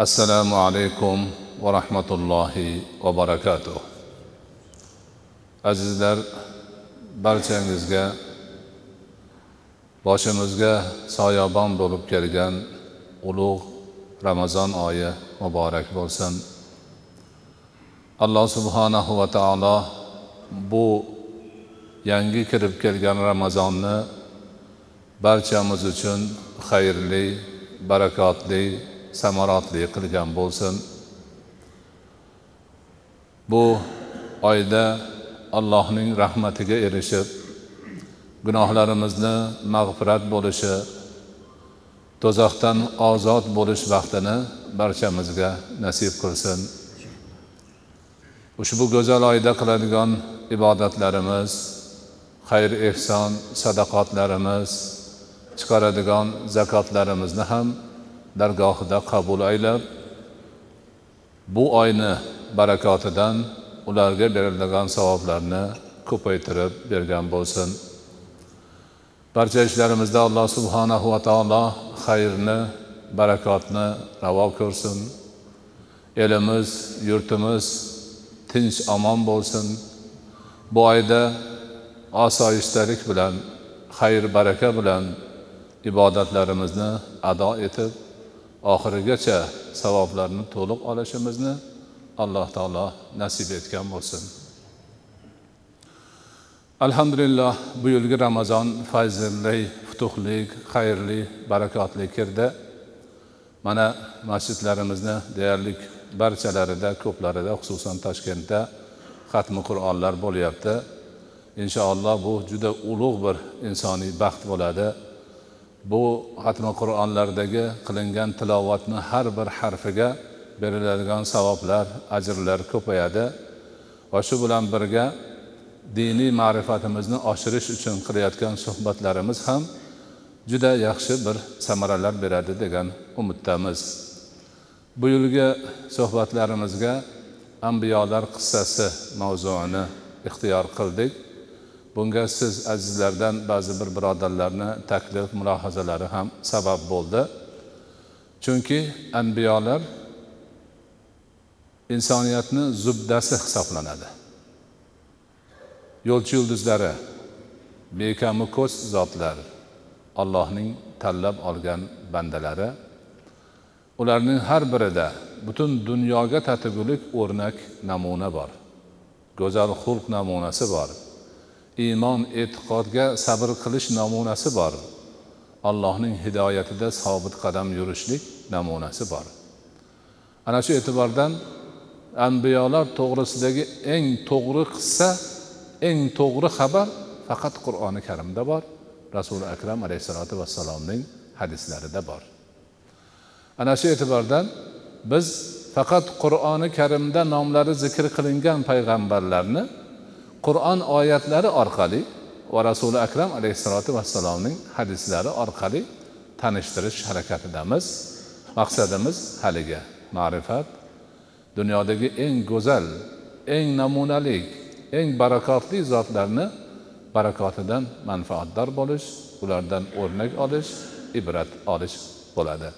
السلام عليكم ورحمة الله وبركاته azizlar barchangizga boshimizga soyabon bo'lib kelgan ulug' ramazon oyi muborak bo'lsin alloh subhanahu va taolo bu yangi kirib kelgan ramazonni barchamiz uchun xayrli barakotli samaratli qilgan bo'lsin. Bu oyda allohning rahmatiga erishib gunohlarimizni mag'firat bo'lishi do'zaxdan ozod bo'lish vaqtini barchamizga nasib qilsin. Ushbu go'zal oyda qiladigan ibodatlarimiz xayr ehson sadaqotlarimiz chiqaradigan zakotlarimizni ham dargohida qabul aylab bu oyni barakotidan ularga beriladigan savoblarni ko'paytirib bergan bo'lsin. Barcha ishlarimizda alloh subhanahu va taolo xayrni barakotni ravo ko'rsin. Elimiz yurtimiz tinch omon bo'lsin. Bu oyda osoyishtalik bilan xayr baraka bilan ibodatlarimizni ado etib oxirigacha savoblarni to'liq olishimizni alloh taolo nasib etgan bo'lsin. Alhamdulillah bu yilgi ramazon fayzli futuhli xayrli barakotli kirdi. Mana masjidlarimizni deyarli barchalarida ko'plarida xususan toshkentda xatmi qur'onlar bo'lyapti. Inshaalloh bu juda ulug' bir insoniy baxt bo'ladi. Bu xatmi qur'onlardagi qilingan tilovatni har bir harfiga beriladigan savoblar ajrlar ko'payadi va shu bilan birga diniy ma'rifatimizni oshirish uchun qilayotgan suhbatlarimiz ham juda yaxshi bir samaralar beradi degan umiddamiz. Bu yilgi suhbatlarimizga ambiyolar qissasi mavzuini ixtiyor qildik. Bunga siz azizlardan ba'zi bir birodarlarni taklif mulohazalari ham sabab bo'ldi. Chunki anbiyolar insoniyatni zubdasi hisoblanadi. Yo'lchi yulduzlari bekamu ko'z zotlar allohning tanlab olgan bandalari ularning har birida butun dunyoga tatigulik o'rnak namuna bor. Go'zal xulq namunasi bor. Iymon e'tiqodga sabr qilish namunasi bor. Allohning hidoyatida sobit qadam yurishlik namunasi bor. Ana shu e'tibordan anbiyolar to'g'risidagi eng to'g'ri qissa eng to'g'ri xabar faqat qur'oni karimda bor rasuli akram alayhissalotu vassalomning hadislarida bor. Ana shu e'tibordan biz faqat qur'oni karimda nomlari zikr qilingan payg'ambarlarni qur'on oyatlari orqali va rasuli akram alayhissalotu vassalomning hadislari orqali tanishtirish harakatidamiz. Maqsadimiz haligi ma'rifat. Dunyodagi eng go'zal eng namunali eng barakotli zotlarni barakotidan manfaatdor bo'lish ulardan o'rnak olish ibrat olish bo'ladi.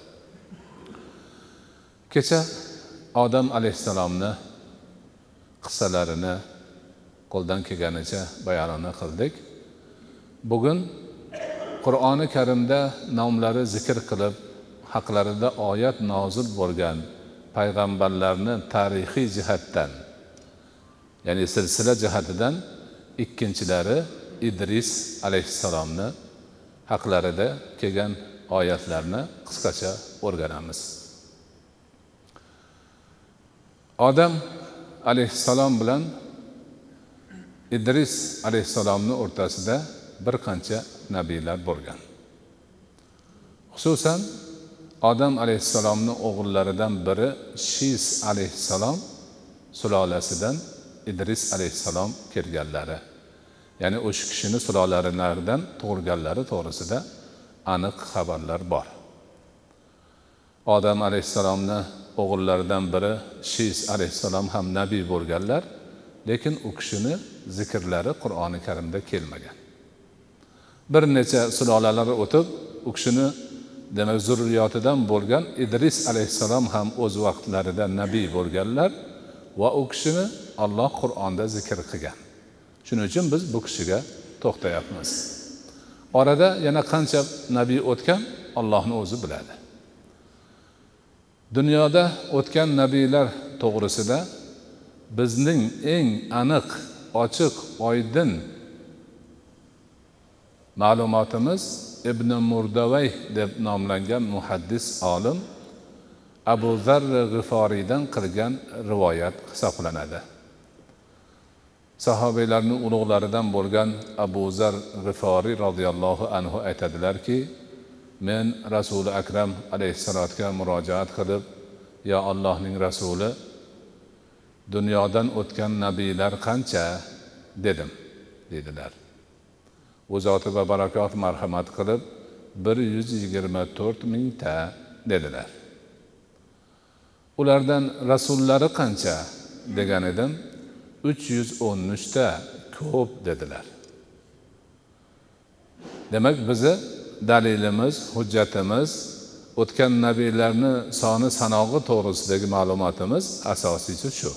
Kecha odam alayhissalomni qissalarini qo'ldan kelganicha bayonini qildik. Bugun qur'oni karimda nomlari zikr qilib haqlarida oyat nozil bo'lgan payg'ambarlarni tarixiy jihatdan ya'ni silsila jihatidan ikkinchilari idris alayhissalomni haqlarida kelgan oyatlarni qisqacha o'rganamiz. Odam alayhissalom bilan idris alayhissalomni o'rtasida bir qancha nabiylar bo'lgan. Xususan odam alayhissalomni o'g'illaridan biri shis alayhissalom sulolasidan idris alayhissalom kelganlari. Ya'ni o'sha kishini sulolalaridan tug'ilganlari to'g'risida aniq xabarlar bor. Odam alayhissalomni o'g'illaridan biri shis alayhissalom ham nabiy bo'lganlar lekin u kishini zikrlari qur'oni karimda kelmagan. Bir necha sulolalar o'tib u kishini demak zurriyotidan bo'lgan idris alayhissalom ham o'z vaqtlarida nabiy bo'lganlar va u kishini olloh qur'onda zikr qilgan. Shuning uchun biz bu kishiga to'xtayapmiz. Orada yana qancha nabiy o'tgan ollohni o'zi biladi. Dunyoda o'tgan nabiylar to'g'risida bizning eng aniq ochiq oydin ma'lumotimiz ibn murdavay deb nomlangan muhaddis olim abu zarri g'iforiydan qilgan rivoyat hisoblanadi. Sahobiylarni ulug'laridan bo'lgan abu zar g'iforiy roziyallohu anhu aytadilarki men rasuli akram alayhissalotga murojaat qilib yo allohning rasuli dunyodan o'tgan nabiylar qancha dedim dedilar u zoti va barakot marhamat qilib bir yuz yigirma to'rt mingta dedilar. Ulardan rasullari qancha degan edim uch yuz o'n uchta ko'p dedilar. Demak bizni dalilimiz hujjatimiz o'tgan nabiylarni soni sanog'i to'g'risidagi ma'lumotimiz asosiysi shu.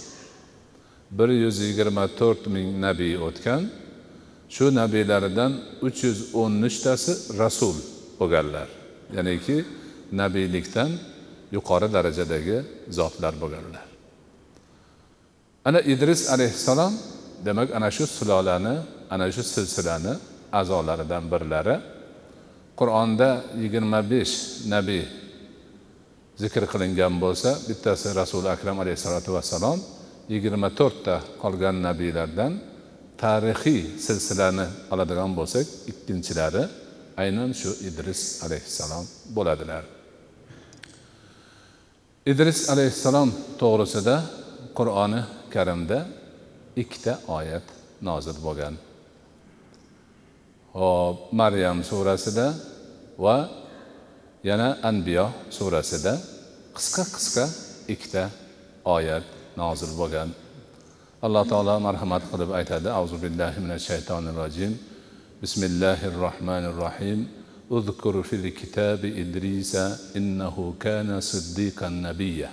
Bir yuz yigirma to'rt ming nabiy o'tgan. Shu nabiylaridan uch yuz o'n uchtasi rasul bo'lganlar. Ya'niki nabiylikdan yuqori darajadagi zotlar bo'lganlar. Ana idris alayhissalom demak ana shu sulolani ana shu silsilani a'zolaridan birlari qur'onda yigirma besh nabiy zikr qilingan bo'lsa bittasi rasuli akram alayhissalotu vassalom yigirma to'rtta qolgan nabiylardan tarixiy silsilani oladigan bo'lsak ikkinchilari aynan shu idris alayhissalom bo'ladilar. Idris alayhissalom to'g'risida qur'oni karimda ikkita oyat nozil bo'lgan. Hop maryam surasida va yana anbiyo surasida qisqa qisqa ikkita oyat nozil bo'lgan alloh taolo marhamat qilib aytadi auzu billahi minash shaytonir rojim bismillahi rohmanir rohim اذكر في الكتاب إدريس إنه كان صديقا نبيا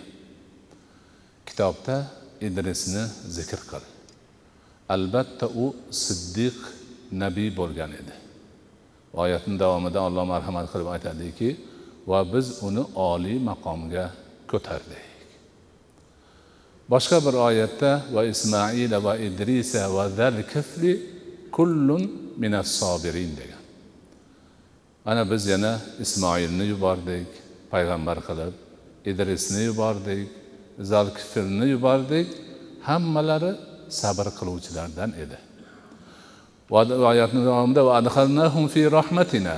kitobda idrisni zikr qil albatta u siddiq nabiy bo'lgan edi oyatni davomida alloh marhamat qilib aytadiki va biz uni oliy maqomga ko'tardik Boshqa bir oyatda va ismaila va idrisa va zal kifli kullun minas sobirin degan. Ana biz yana ismoilni yubordik payg'ambar qilib idrisni yubordik zalkifilni yubordik hammalari sabr qiluvchilardan edi. Oyatni davomida fi rahmatina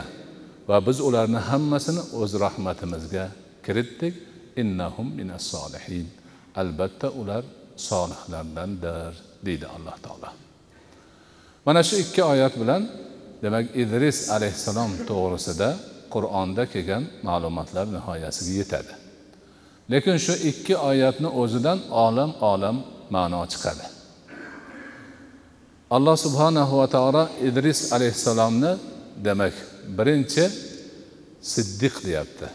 va biz ularni hammasini o'z rahmatimizga kiritdik innahum minas solihin albatta ular solihlardandir deydi alloh taolo. Mana shu ikki oyat bilan demak idris alayhissalom to'g'risida qur'onda kelgan ma'lumotlar nihoyasiga yetadi. Lekin shu ikki oyatni o'zidan olam olam ma'no chiqadi. Alloh subhanahu va taolo idris alayhissalomni demak birinchi siddiq deyapti.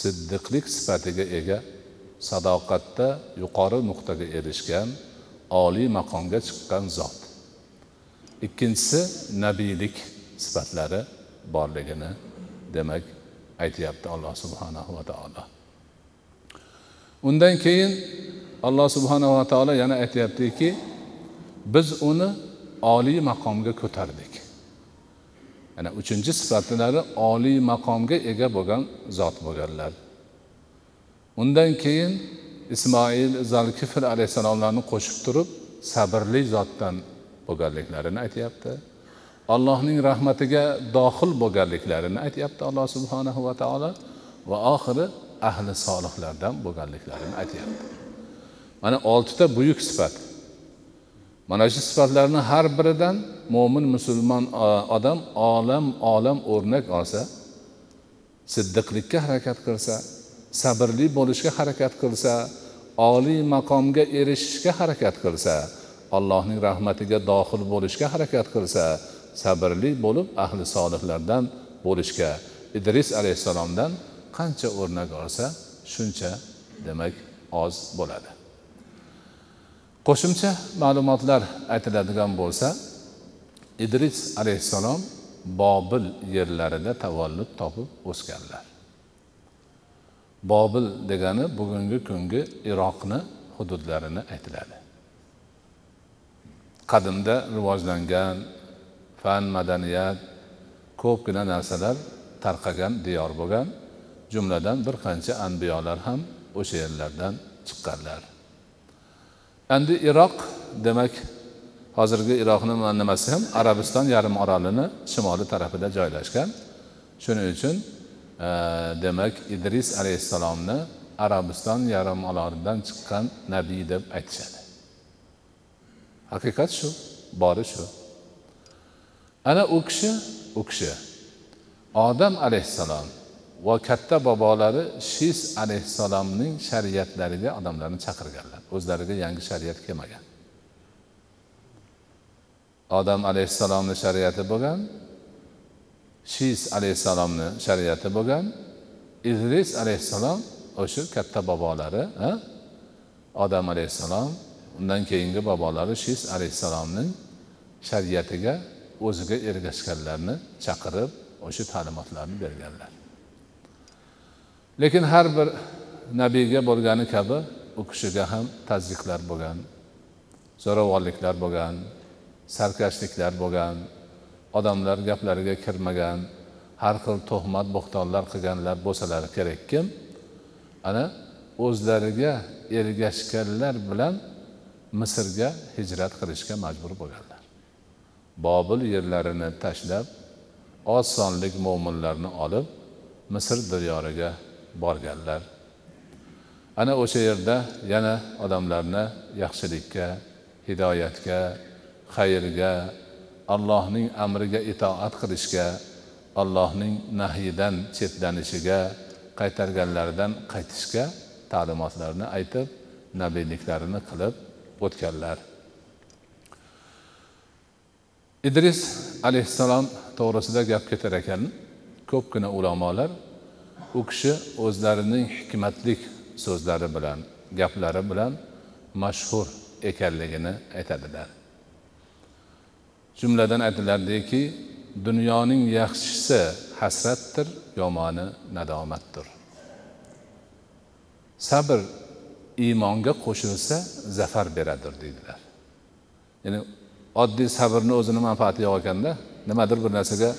Siddiqlik sifatiga ega sadoqatda yuqori nuqtaga erishgan oliy maqomga chiqqan zot. Ikkinchisi nabiylik sifatlari borligini demak aytyapti alloh subhanahu va taolo. Undan keyin alloh subhanahu va taolo yana aytyaptiki biz uni oliy maqomga ko'tardik. Yana uchinchi sifatlari oliy maqomga ega bo'lgan zot bo'lganlar. Undan keyin ismoil zalkifl alayhissalomlarni qo'shib turib sabrli zotdan bo'lganliklarini aytyapti. Allohning rahmatiga dohil bo'lganliklarini aytyapti alloh subhanahu va taolo va oxiri ahli solihlardan bo'lganliklarini aytyapti. Mana oltita buyuk sifat. Mana shu sifatlarni har biridan mo'min musulmon odam olam olam o'rnak olsa siddiqlikka harakat qilsa sabrli bo'lishga harakat qilsa oliy maqomga erishishga harakat qilsa allohning rahmatiga dohil bo'lishga harakat qilsa sabrli bo'lib ahli solihlardan bo'lishga idris alayhissalomdan qancha o'rnak olsa shuncha demak oz bo'ladi. Qo'shimcha ma'lumotlar aytiladigan bo'lsa idris alayhissalom bobil yerlarida tavallud topib o'sganlar. Bobil degani bugungi kungi iroqni hududlarini aytiladi. Qadimda rivojlangan fan madaniyat ko'pgina narsalar tarqagan diyor bo'lgan jumladan bir qancha anbiyolar ham o'sha yerlardan chiqqanlar. Endi iroq demak hozirgi iroqni nimasi ham arabiston yarim orolini shimoli tarafida joylashgan. Shuning uchun demak idris alayhissalomni arabiston yarim orolidan chiqqan nabiy deb aytishadi. Haqiqat shu bori shu. Ana u kishi u kishi odam alayhissalom va katta bobolari shis alayhissalomning shariatlariga odamlarni chaqirganlar. O'zlariga yangi shariat kelmagan. Odam alayhissalomni shariati bo'lgan shis alayhissalomni shariati bo'lgan. Idris alayhissalom o'sha katta bobolari odam alayhissalom undan keyingi bobolari shis alayhissalomning shariatiga o'ziga ergashganlarni chaqirib o'sha ta'limotlarni berganlar. Lekin har bir nabiyga bo'lgani kabi u kishiga ham tazyiqlar bo'lgan zo'ravonliklar bo'lgan sarkashliklar bo'lgan odamlar gaplariga kirmagan har xil tuhmat bo'xtonlar qilganlar bo'lsalari kerakkim. Ana o'zlariga ergashganlar bilan misrga hijrat qilishga majbur bo'lganlar. Bobil yerlarini tashlab oz sonlik mo'minlarni olib misr diyoriga borganlar. Ana o'sha yerda yana odamlarni yaxshilikka hidoyatga xayrga allohning amriga itoat qilishga allohning nahyidan chetlanishiga qaytarganlaridan qaytishga ta'limotlarni aytib nabiyliklarini qilib o'tganlar. Idris alayhissalom to'g'risida gap ketar ekan ko'pgina ulamolar u kishi o'zlarining hikmatlik so'zlari bilan gaplari bilan mashhur ekanligini aytadilar. Jumladan aytilardiki dunyoning yaxshisi hasratdir yomoni nadomatdir. Sabr iymonga qo'shilsa zafar beradir deydilar. Ya'ni oddiy sabrni o'zini manfaati yo'q ekanda nimadir bir narsaga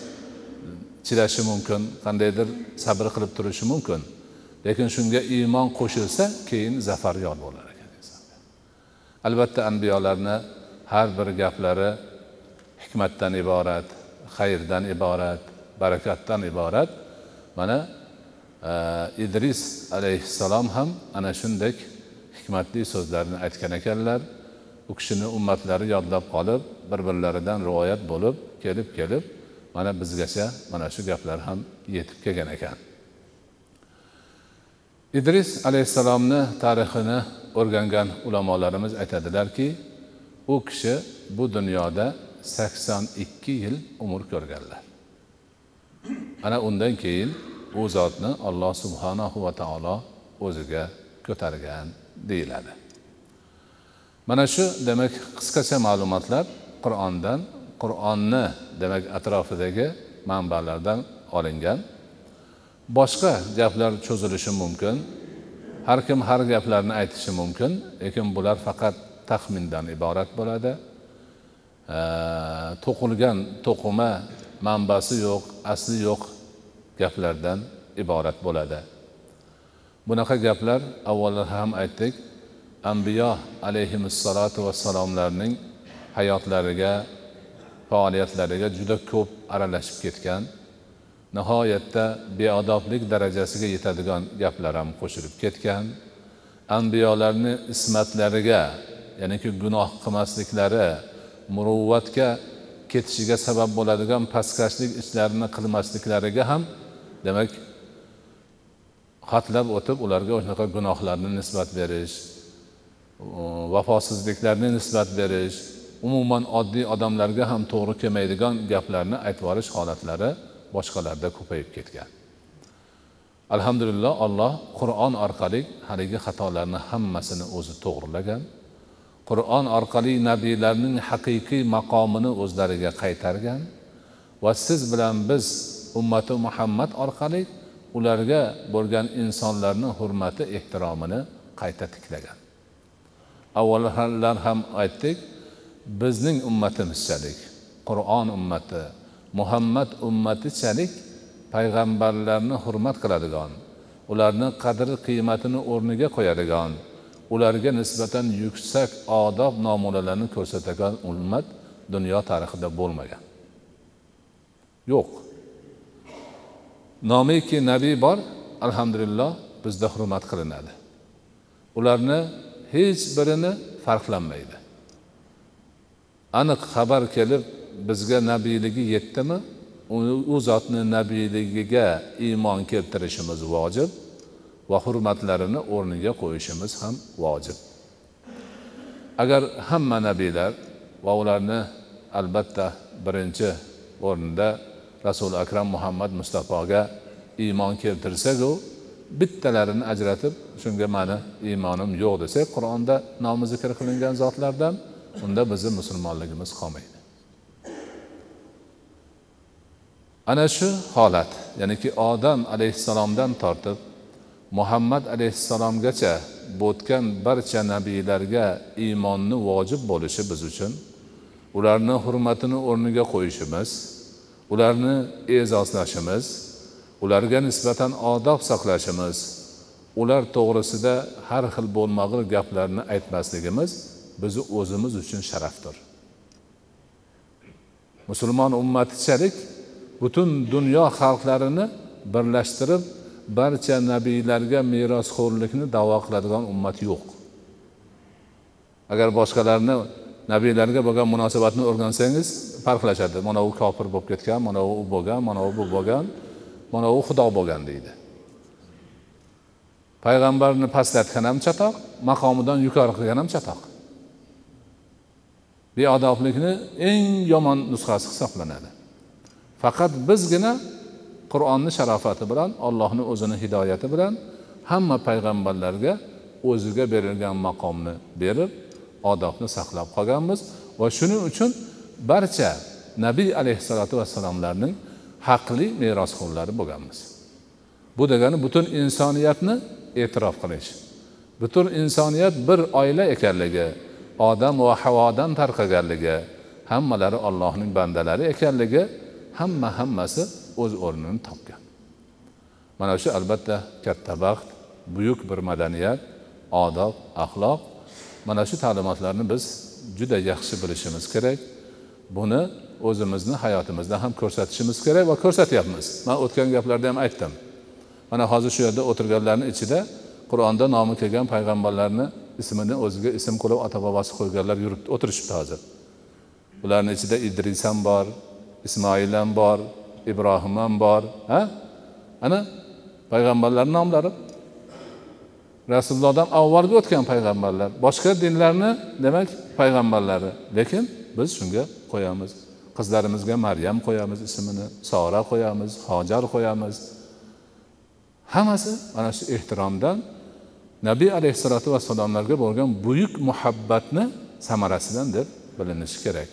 chidashi mumkin qandaydir sabr qilib turishi mumkin. Lekin shunga iymon qo'shilsa keyin zafar yor bo'lar ekan albatta anbiyolarni har bir gaplari hikmatdan iborat xayrdan iborat barakatdan iborat. Mana e, idris alayhissalom ham ana shunday hikmatli so'zlarni aytgan ekanlar. U kishini ummatlari yodlab qolib bir birlaridan rivoyat bo'lib kelib kelib mana bizgacha mana shu gaplar ham yetib kelgan ekan. Idris alayhissalomni tarixini o'rgangan ulamolarimiz aytadilarki u kishi bu dunyoda sakson ikki yil umr ko'rganlar. Ana undan keyin u zotni alloh subhanahu va taolo o'ziga ko'targan deyiladi. Mana shu demak qisqacha ma'lumotlar qur'ondan qur'onni demak atrofidagi manbalardan olingan. Boshqa gaplar cho'zilishi mumkin. Har kim har gaplarni aytishi mumkin lekin bular faqat taxmindan iborat bo'ladi. To'qilgan to'qima manbasi yo'q asli yo'q gaplardan iborat bo'ladi. Bunaqa gaplar avvallar ham aytdik. Ambiyo alayhissalotu vassalomlarning hayotlariga faoliyatlariga juda ko'p aralashib ketgan nihoyatda beodoblik darajasiga yetadigan gaplar ham qo'shilib ketgan. Ambiyolarni ismatlariga ya'niki gunoh qilmasliklari muruvvatga ketishiga sabab bo'ladigan pastkashlik ishlarini qilmasliklariga ham demak xatlab o'tib ularga o'shanaqa gunohlarni nisbat berish vafosizliklarni nisbat berish umuman oddiy odamlarga ham to'g'ri kelmaydigan gaplarni aytib yuborish holatlari boshqalarda ko'payib ketgan. Alhamdulillah alloh qur'on orqali haligi xatolarni hammasini o'zi to'g'rilagan. Qur'on orqali nabiylarning haqiqiy maqomini o'zlariga qaytargan va siz bilan biz ummati muhammad orqali ularga bo'lgan insonlarni hurmati ehtiromini qayta tiklagan. Avvallar ham aytdik bizning ummatimizchalik qur'on ummati muhammad ummatichalik payg'ambarlarni hurmat qiladigan ularni qadr qiymatini o'rniga qo'yadigan ularga nisbatan yuksak odob nomunalarni ko'rsatadigan ummat dunyo tarixida bo'lmagan. Yo'q. Nomiki nabiy bor alhamdulillah bizda hurmat qilinadi. Ularni hech birini farqlanmaydi. Aniq xabar kelib bizga nabiyligi yetdimi? U zotni nabiyligiga iymon keltirishimiz vojib. Va hurmatlarini o'rniga qo'yishimiz ham vojib. Agar hamma nabiylar va ularni albatta birinchi o'rinda rasuli akram muhammad mustafoga iymon keltirsaku bittalarini ajratib shunga mani iymonim yo'q desak qur'onda nomi zikr qilingan zotlardan unda bizni musulmonligimiz qolmaydi. Ana shu holat ya'niki odam alayhissalomdan tortib muhammad alayhissalomgacha bo'tgan barcha nabiylarga iymonni vojib bo'lishi biz uchun ularni hurmatini o'rniga qo'yishimiz ularni e'zozlashimiz ularga nisbatan odob saqlashimiz ular to'g'risida har xil bo'lmag'ur gaplarni aytmasligimiz bizni o'zimiz uchun sharafdir. Musulmon ummatichalik butun dunyo xalqlarini birlashtirib barcha nabiylarga merosxo'rlikni davo qiladigan ummat yo'q. Agar boshqalarni nabiylarga bo'lgan munosabatni o'rgansangiz farqlashadi. Mana u kofir bo'lib ketgan mana u bo'lgan mana u bu bo'lgan mana u xudo bo'lgan deydi. Payg'ambarni pastlatgan ham chatoq maqomidan yuqori qilgan ham chatoq. Beodoblikni eng yomon nusxasi hisoblanadi. Faqat bizgina qur'onni sharofati bilan ollohni o'zini hidoyati bilan hamma payg'ambarlarga o'ziga berilgan maqomni berib odobni saqlab qolganmiz. Va shuning uchun barcha nabiy alayhissalotu vassalomlarning haqli merosxo'rlari bo'lganmiz. Bu degani butun insoniyatni e'tirof qilish butun insoniyat bir oila ekanligi odam va havodan tarqaganligi hammalari ollohning bandalari ekanligi hamma hammasi o'z o'rnini topgan. Mana shu albatta katta baxt buyuk bir madaniyat odob axloq. Mana shu ta'limotlarni biz juda yaxshi bilishimiz kerak. Buni o'zimizni hayotimizda ham ko'rsatishimiz kerak va ko'rsatyapmiz. Man o'tgan gaplarda ham aytdim. Mana hozir shu yerda o'tirganlarni ichida qur'onda nomi kelgan payg'ambarlarni ismini o'ziga ism qilib ota bobosi qo'yganlar yurib o'tirishibdi hozir. Ularni ichida idris ham bor ismoil ham bor ibrohim ham bor ha? Ana payg'ambarlar nomlari. Rasulullohdan avvalgi o'tgan payg'ambarlar. Boshqa dinlarni demak payg'ambarlari. Lekin biz shunga qo'yamiz. Qizlarimizga maryam qo'yamiz ismini sora qo'yamiz hojar qo'yamiz. Hammasi mana shu ehtiromdan nabiy alayhissalotu vassalomlarga bo'lgan buyuk muhabbatni samarasidan deb bilinishi kerak.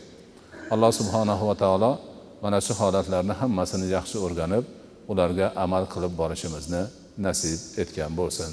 Alloh subhanahu va taolo mana shu holatlarni hammasini yaxshi o'rganib ularga amal qilib borishimizni nasib etgan bo'lsin.